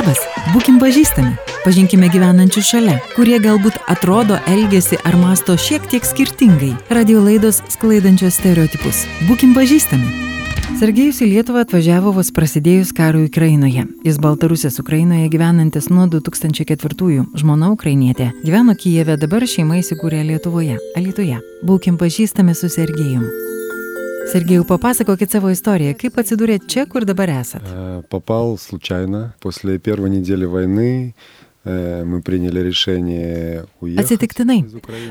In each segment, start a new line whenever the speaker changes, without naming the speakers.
Labas, būkim pažįstami, pažinkime gyvenančių šalia, kurie galbūt atrodo, elgesi ar masto šiek tiek skirtingai. Radio laidos sklaidančios stereotipus. Būkim pažįstami. Sergejus į Lietuvą atvažiavo vos prasidėjus karui Ukrainoje. Jis Baltarusės Ukrainoje gyvenantis nuo 2004-ųjų, žmona ukrainietė. Gyveno Kijeve, dabar šeima įsikūrė Lietuvoje, Alitoje. Būkim pažįstami su Sergejum. Сергею, papasakokit savo istoriją. Kaip atsidūrėt čia, kur dabar esat?
Попал случайно. После первой недели войны мы приняли решение уехать.
Atsitiktinai.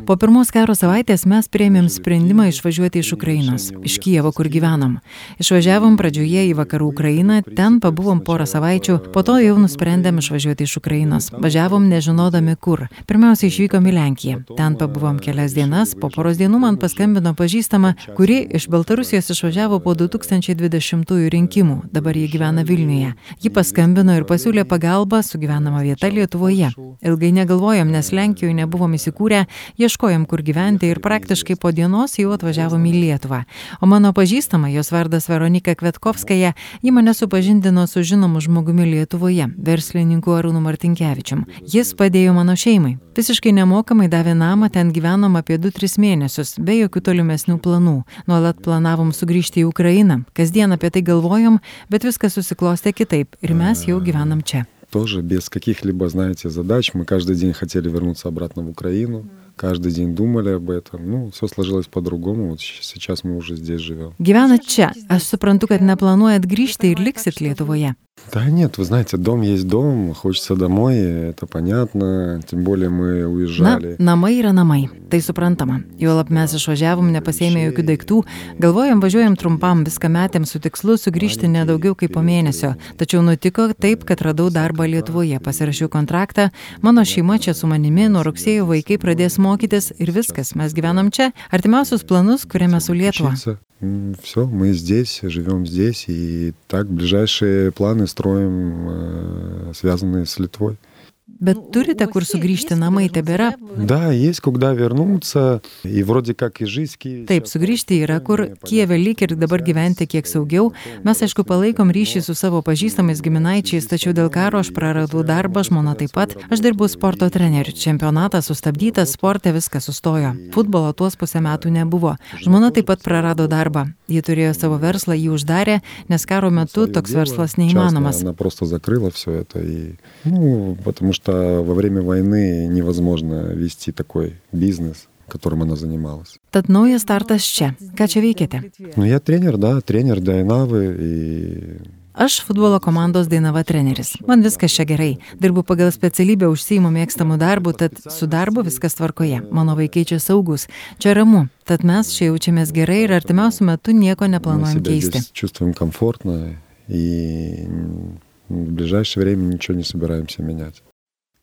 Po pirmos karo savaitės mes priėmėm sprendimą išvažiuoti iš Ukrainos, iš Kijevo, kur gyvenom. Išvažiavom pradžioje į vakarų Ukrainą, ten pabuvom porą savaičių, po to jau nusprendėm išvažiuoti iš Ukrainos. Važiavom nežinodami kur. Pirmiausia, išvykom į Lenkiją. Ten pabuvom kelias dienas, po poros dienų man paskambino pažįstama, kuri iš Baltarusijos išvažiavo po 2020 rinkimų. Dabar jie gyvena Vilniuje. Ji paskambino ir pasiūlė pagalbą su gyvenama vieta Lietuvoje. Lietuvoje. Ilgai negalvojom, nes Lenkijoje nebuvom įsikūrę, ieškojom kur gyventi ir praktiškai po dienos jau atvažiavom į Lietuvą. O mano pažįstama, jos vardas Veronika Kvetkovskaja, ji mane supažindino su žinomu žmogumi Lietuvoje, verslininku Arūnu Martinkievičium. Jis padėjo mano šeimai. Visiškai nemokamai davė namą, ten gyvenom apie 2-3 mėnesius, be jokių tolimesnių planų. Nuolat planavom sugrįžti į Ukrainą, kasdien apie tai galvojom, bet viskas susiklostė kitaip ir mes jau gyvenam čia.
Тоже без каких-либо, знаете, задач. Мы каждый день хотели вернуться обратно в Украину. Каждый день думали об этом. Ну, все сложилось по-другому. Вот сейчас мы уже здесь живем.
Gyvenat čia. Aš suprantu, kad neplanuojat grįžti ir liksit Lietuvoje.
Да нет, вы знаете, дом есть дом, хочется домой, это понятно, тем более мы уезжали.
Na, namai yra namai, tai suprantama. Juolab mes išvažiavom, nepasėmė jokių daiktų, galvojom, važiuojam trumpam, viską metėm su tikslu sugrįžti nedaugiau kaip po mėnesio. Tačiau nutiko taip, kad radau darbą Lietuvoje, pasirašiau kontraktą, mano šeima čia su manimi, nuo rugsėjo vaikai pradės mokytis ir viskas, mes gyvenam čia, artimiausius planus kuriame su Lietuva.
Все, мы здесь, живем здесь, и так ближайшие планы строим, связанные с Литвой.
Bet turite kur sugrįžti, namai tebėra?
Да, есть куда вернуться, и вроде как и жизнь Киеве.
Taip, sugrįžti yra kur, Kieve lyg ir dabar gyventi kiek saugiau. Mes, aišku, palaikom ryšį su savo pažįstamais giminaičiais, tačiau dėl karo aš praradau darbą, žmona taip pat. Aš dirbu sporto treneriu. Čempionatas sustabdytas, sporte viskas sustojo. Futbolo tuos pusę metų nebuvo. Žmona taip pat prarado darbą. Ji turėjo savo verslą, jį uždarė, nes karo metu toks verslas neįmanomas.
Она просто закрыла все это, и, ну, потому что что во время войны невозможно вести такой бизнес, которым она занималась.
Tad naujas startas čia. Ką čia veikiate?
Ну, я тренер, да, тренер Dainavы и
Aš futbolo komandos Dainava treneris. Man viskas čia gerai. Dirbu pagal specialybę užsiimu mėgstamų darbų, tad su darbu viskas tvarkoje. Mano vaikai čia saugus. Čia ramu. Tad mes čia jaučiamės gerai ir artimiausių metų nieko neplanuojam keisti.
Чувствуем комфортно и в ближайшее время ничего не собираемся менять.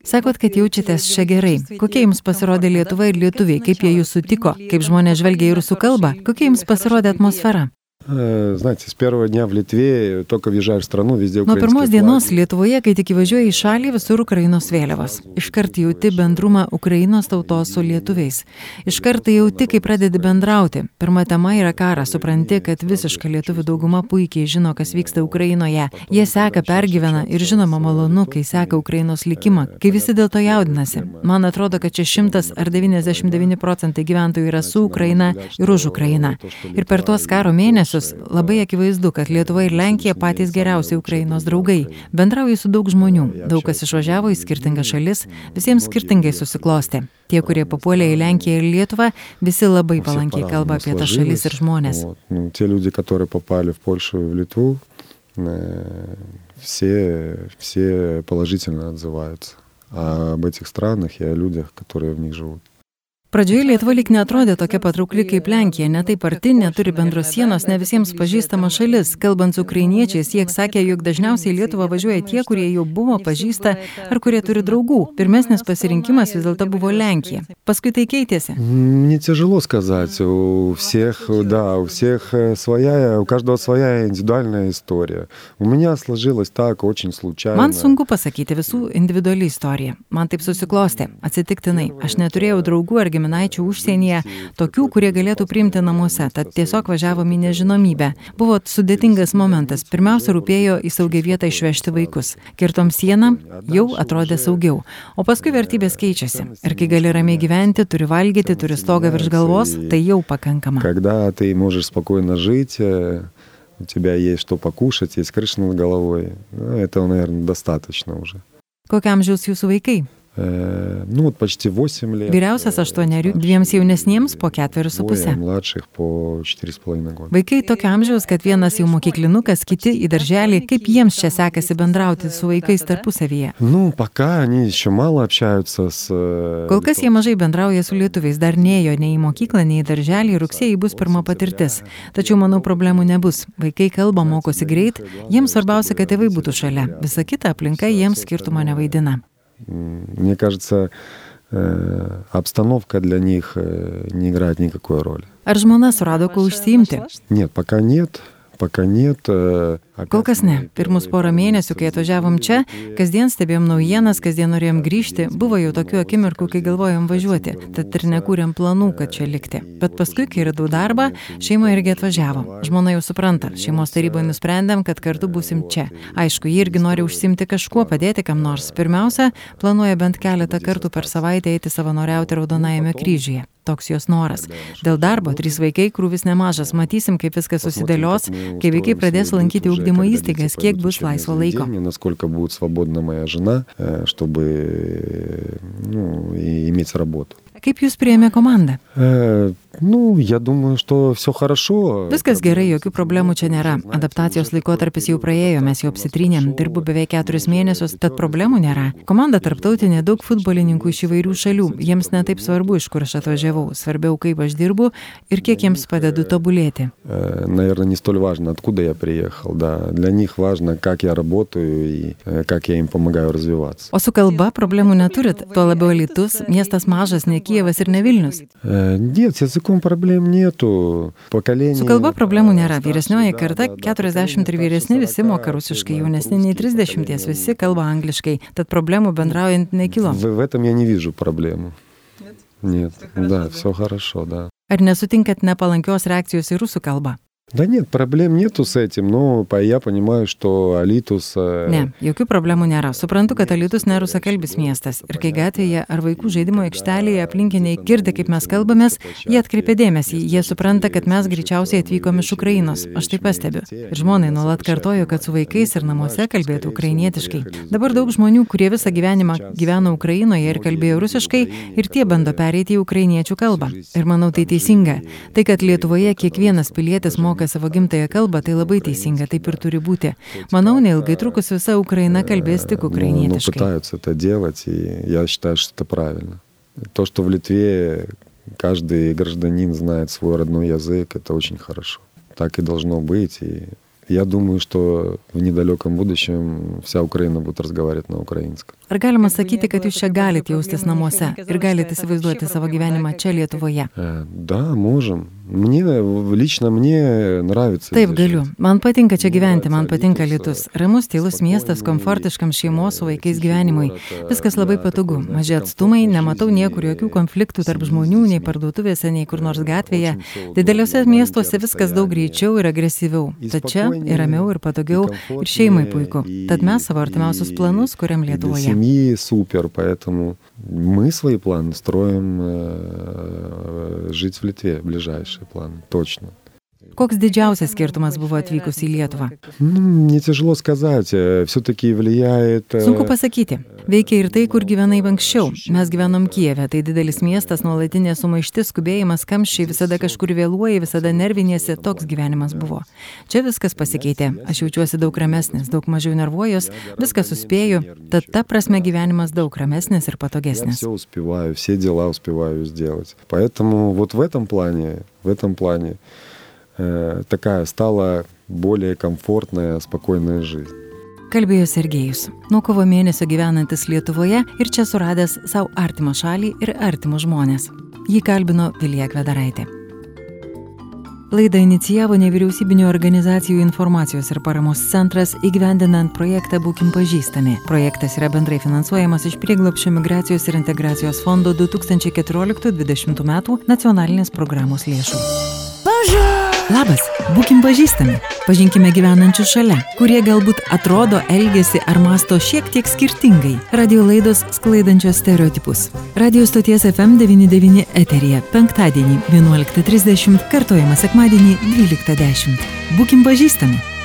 Sakot, kad jaučiatės čia gerai. Kokie jums pasirodė Lietuva ir lietuviai, kaip jie jūs sutiko, kaip žmonės žvelgia į rusų kalbą, kokia jums pasirodė atmosfera?
Знаете, с первого дня в Литве, только въезжая в страну, везде
Nuo pirmos dienos Lietuvoje, kai tik įvažiuoji į šalį, visur Ukrainos vėliavos. Iškart jauti bendrumą Ukrainos tautos su lietuviais. Iškart jauti, kai pradedi bendrauti. Pirma tema yra karas, supranti, kad visiška lietuvių dauguma puikiai žino, kas vyksta Ukrainoje. Jie seka, pergyvena ir žinoma malonu, kai seka Ukrainos likimą, kai visi dėl to jaudinasi. Man atrodo, kad čia šimtas ar 99 procentai gyventojų yra su Ukraina ir už Ukrainą. Ir per tuos karo mėnesius mėnesius labai akivaizdu, kad Lietuva ir Lenkija patys geriausi Ukrainos draugai. Bendrauju su daug žmonių, daug kas išvažiavo į skirtingas šalis, visiems skirtingai susiklosti. Tie, kurie papuolė į Lenkiją ir Lietuvą, visi labai palankiai kalba apie tas šalis ir žmonės.
Tie люди, которые попали в Польшу и в Литву, все, все положительно отзываются. А об этих странах и о людях, которые в них живут.
Pradžioje Lietuva lyg netrodė tokia patraukli kaip Lenkija, netaip arti, neturi bendros sienos, ne visiems pažįstama šalis. Kalbant su ukrainiečiais, jie sakė, jog dažniausiai į Lietuvą važiuoja tie, kurie jau buvo pažįsta ar kurie turi draugų. Pirmesnis pasirinkimas vis dėlto buvo Lenkija. Paskui tai keitėsi.
Не тяжело сказать. У всех, да, у всех своя, у каждого своя индивидуальная история. У меня сложилось так очень случайно.
Man sunku pasakyti visų individuali istorija. Man taip susiklostė, atsitiktinai. Aš neturėjau draugų ar giminaičių užsienyje, tokių, kurie galėtų priimti namuose, tad tiesiog važiavom į nežinomybę. Buvo sudėtingas momentas. Pirmiausia, rūpėjo į saugią vietą išvežti vaikus. Kirtom sieną, jau atrodė saugiau. O paskui vertybės keičiasi. Ir kai gali ramiai gyventi, turi valgyti, turi stogą virš galvos, tai jau pakankama.
Когда ты можешь спокойно жить, э, у тебя есть что покушать, есть крыша над головой, ну, этого, наверное, достаточно уже.
Kokiam amžiaus jūsų vaikai?
Э, Ну, вот почти 8 лет.
Vyriausias
э,
aštuonerių,
младший-
dviems jaunesniems po ketverius su
двое
pusė.
младших по 4,5 года.
Vaikai tokio amžiaus, kad vienas jau mokyklinukas, kiti į darželį, kaip jiems čia sekasi bendrauti su vaikais tarpusavyje.
Ну, пока они еще мало общаются с... э,
Kol kas jie mažai bendrauja su lietuviais, dar neėjo nei į mokyklą, nei į darželį, rugsėjai bus pirma patirtis. Tačiau manau problemų nebus. Vaikai kalba, mokosi greit, jiems svarbiausia, kad tėvai būtų šalia. Visa kita aplinka jiems skirtumo nevaidina.
М, Мне кажется, э, обстановка для них э, не играет никакой роли.
Ar žmona surado kuo užsiimti?
Нет, пока нет, pakanyt.
Kol kas ne. Pirmus porą mėnesių, kai atvažiavom čia, kasdien stebėjom naujienas, kasdien norėjom grįžti, buvo jau tokių akimirkų, kai galvojom važiuoti, tad ir nekūrėm planų, kad čia likti. Bet paskui, kai radau darbą, šeima irgi atvažiavo. Žmona jau supranta, šeimos taryboje nusprendėm, kad kartu būsim čia. Aišku, ji irgi nori užsimti kažkuo, padėti kam nors. Pirmiausia, planuoja bent keletą kartų per savaitę eiti savanoriauti Raudonajame kryžiuje. Toks jos noras. Dėl darbo trys vaikai krūvis nemažas. Matysim, kaip viskas susidėlios, kai vaikai pradės lankyti ugdymo įstaigas, kiek bus laisvo laiko.
Насколько будет свободна моя жена, э, чтобы э, ну, и иметь работу.
Kaip jūs priėmė komandą?
Э, Ну, я думаю, что все хорошо.
Viskas gerai, jokių problemų čia nėra. Adaptacijos laikotarpis jau praėjo, mes jau apsitrynėm, dirbu beveik keturis mėnesius, tad problemų nėra. Komanda tarptautinė, daug futbolininkų iš įvairių šalių. Jiems netaip svarbu, iš kur aš atvažiavau. Svarbiau, kaip aš dirbu ir kiek jiems padedu tobulėti.
Э, Наверное, не столь важно, откуда я приехал. Да. Для них важно, как я работаю и э, как я им помогаю развиваться.
O su kalba problemų neturit, tuo labiau Litus, miestas mažas, ne Kievas ir ne Vilnius.
Э, Нет, с языком проблем нету. Поколение...
Su kalba problemų nėra. Vyresnioji karta 40 ir vyresni visi moka rusiškai, jaunesni nei 30 visi kalba angliškai, tad problemų bendraujant nekilo.
В, в этом я не вижу проблему. Нет, да, все хорошо, да.
Ar nesutinkat nepalankios reakcijos į rusų kalbą?
Да нет, проблем нету с этим, но по- я понимаю, что Алитус... э,
Ne, jokių problemų nėra. Suprantu, kad Alitus nerusakalbis miestas. Ir kai gatvėje ar vaikų žaidimo aikštelėje aplinkiniai girdi, kaip mes kalbamės, jie atkreipia dėmesį. Jie supranta, kad mes greičiausiai atvykom iš Ukrainos. Aš tai pastebiu. Ir žmonai nuolat kartoju, kad su vaikais ir namuose kalbėtų ukrainietiškai. Dabar daug žmonių, kurie visą gyvenimą gyveno Ukrainoje ir kalbėjo rusiškai, ir tie bando pereiti į ukrainiečių kalbą. Ir manau, tai teisinga. Tai, kad Lietuvoje kiekvienas pilietis moka savo gimtąją kalbą, tai labai teisinga, taip ir turi būti. Manau, neilgai trukus visa Ukraina kalbės tik
ну, ну,
ukrainietiškai.
пытаются это делать, и я считаю, что это правильно. То, что в Литве каждый гражданин знает свой родной язык, это очень хорошо. Так и должно быть. И я думаю, что в недалеком будущем вся Украина будет разговаривать на украинском.
Ar galima sakyti, kad jūs čia galite jaustis namuose ir galite įsivaizduoti savo gyvenimą čia Lietuvoje?
Э, Да, можем. Мне, в- лично мне нравится.
Taip,
здесь
galiu.
жить.
Man patinka čia gyventi, man patinka Lietus. Ramus, tylus miestas, komfortiškam šeimos su vaikais gyvenimui. Viskas labai patogu. Maži atstumai, nematau niekur jokių konfliktų tarp žmonių, nei parduotuvėse, nei kur nors gatvėje. Dideliuose miestuose viskas daug greičiau ir agresyviau. Tad čia ir ramiau, ir patogiau, ir šeimai puiku. Tad mes savo artimiausius planus kuriam
И Для
Lietuvoje.
Семьи супер, поэтому мы свои планы строим э, жить в Литве, ближайшие планы, точно.
Koks didžiausias skirtumas buvo atvykus į Lietuvą?
Ну, мне тяжело сказать, все-таки влияет... э,
Sunku pasakyti. Veikia ir tai, kur gyvenai anksčiau. Mes gyvenom Kijeve, tai didelis miestas, nuolatinė sumaištis, skubėjimas, kamščiai, visada kažkur vėluoji, visada nervinėsi, toks gyvenimas buvo. Čia viskas pasikeitė. Aš jaučiuosi daug ramesnis, daug mažiau nervuojus, viską suspėju, tad ta prasme gyvenimas daug ramesnis ir
Я
patogesnis.
все успеваю, все дела успеваю сделать. Поэтому вот в этом плане, в этом плане э, такая стала более комфортная, спокойная жизнь.
Kalbėjo Sergejus. Nuo kovo mėnesio gyvenantis Lietuvoje ir čia suradęs savo artimą šalį ir artimus žmonės. Jį kalbino Vilija Kvedaraitė. Laidą inicijavo nevyriausybinio organizacijų informacijos ir paramos centras įgyvendinant projektą Būkim pažįstami. Projektas yra bendrai finansuojamas iš prieglopščio migracijos ir integracijos fondo 2014-2020 metų nacionalinės programos lėšų. Bonjour! Labas, būkim pažįstami, pažinkime gyvenančius šalia, kurie galbūt atrodo, elgesi ar masto šiek tiek skirtingai. Radio laidos sklaidančios stereotipus. Radio stoties FM99 eterija penktadienį 11.30, kartojama sekmadienį 12.10. Būkim pažįstami.